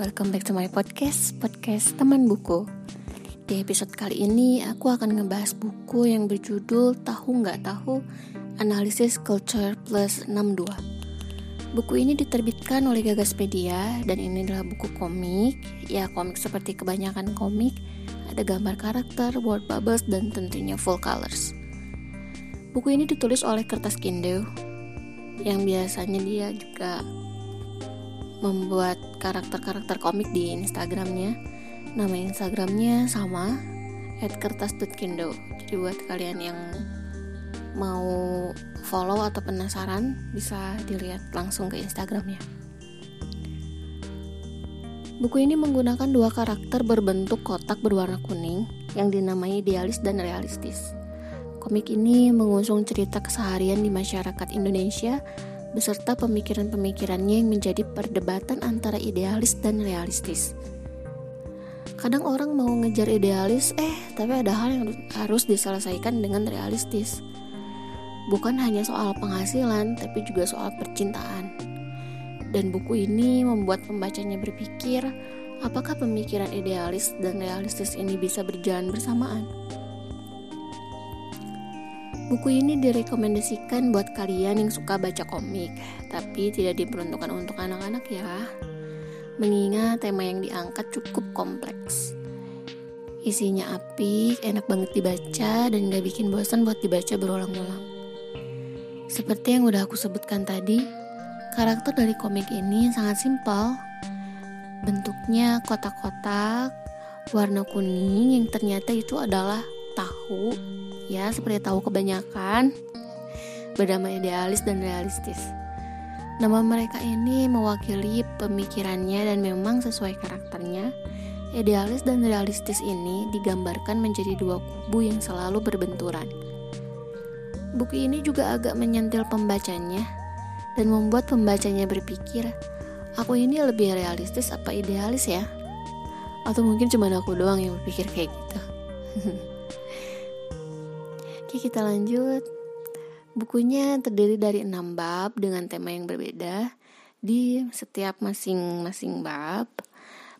welcome back to my podcast, podcast teman buku. Di episode kali ini aku akan ngebahas buku yang berjudul Tahu Nggak Tahu Analisis Culture Plus 62. Buku ini diterbitkan oleh Gagas Media dan ini adalah buku komik. Ya komik seperti kebanyakan komik, ada gambar karakter, word bubbles, dan tentunya full colors. Buku ini ditulis oleh kertas Kindle yang biasanya dia juga membuat karakter-karakter komik di Instagramnya. Nama Instagramnya sama @kertas.kindo jadi buat kalian yang mau follow atau penasaran bisa dilihat langsung ke Instagramnya. Buku ini menggunakan dua karakter berbentuk kotak berwarna kuning yang dinamai idealis dan realistis. Komik ini mengusung cerita keseharian di masyarakat Indonesia beserta pemikiran-pemikirannya yang menjadi perdebatan antara idealis dan realistis. Kadang orang mau ngejar idealis, eh, tapi ada hal yang harus diselesaikan dengan realistis. Bukan hanya soal penghasilan, tapi juga soal percintaan. Dan buku ini membuat pembacanya berpikir, apakah pemikiran idealis dan realistis ini bisa berjalan bersamaan? Buku ini direkomendasikan buat kalian yang suka baca komik, tapi tidak diperuntukkan untuk anak-anak ya. Mengingat tema yang diangkat cukup kompleks. Isinya apik, enak banget dibaca, dan gak bikin bosan buat dibaca berulang-ulang. Seperti yang udah aku sebutkan tadi, karakter dari komik ini sangat simpel. Bentuknya kotak-kotak, warna kuning yang ternyata itu adalah tahu ya seperti tahu kebanyakan bernama idealis dan realistis. Nama mereka ini mewakili pemikirannya dan memang sesuai karakternya. Idealis dan realistis ini digambarkan menjadi dua kubu yang selalu berbenturan. Buku ini juga agak menyentil pembacanya dan membuat pembacanya berpikir, aku ini lebih realistis apa idealis ya? Atau mungkin cuma aku doang yang berpikir kayak gitu. Oke kita lanjut. Bukunya terdiri dari enam bab dengan tema yang berbeda. Di setiap masing-masing bab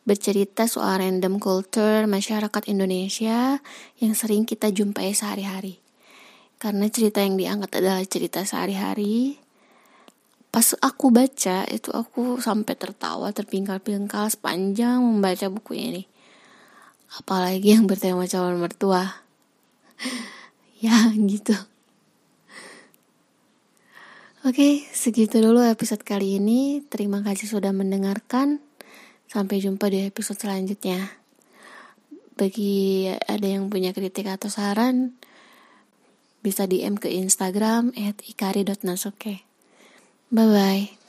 Bercerita soal random culture masyarakat Indonesia Yang sering kita jumpai sehari-hari. Karena cerita yang diangkat adalah cerita sehari-hari Pas aku baca itu aku sampai tertawa terpingkal-pingkal sepanjang membaca buku ini. Apalagi yang bertema calon mertua ya gitu Oke, segitu dulu episode kali ini. Terima kasih sudah mendengarkan. Sampai jumpa di episode selanjutnya. Bagi ada yang punya kritik atau saran, bisa DM ke Instagram at ikari.nasuke. Bye-bye.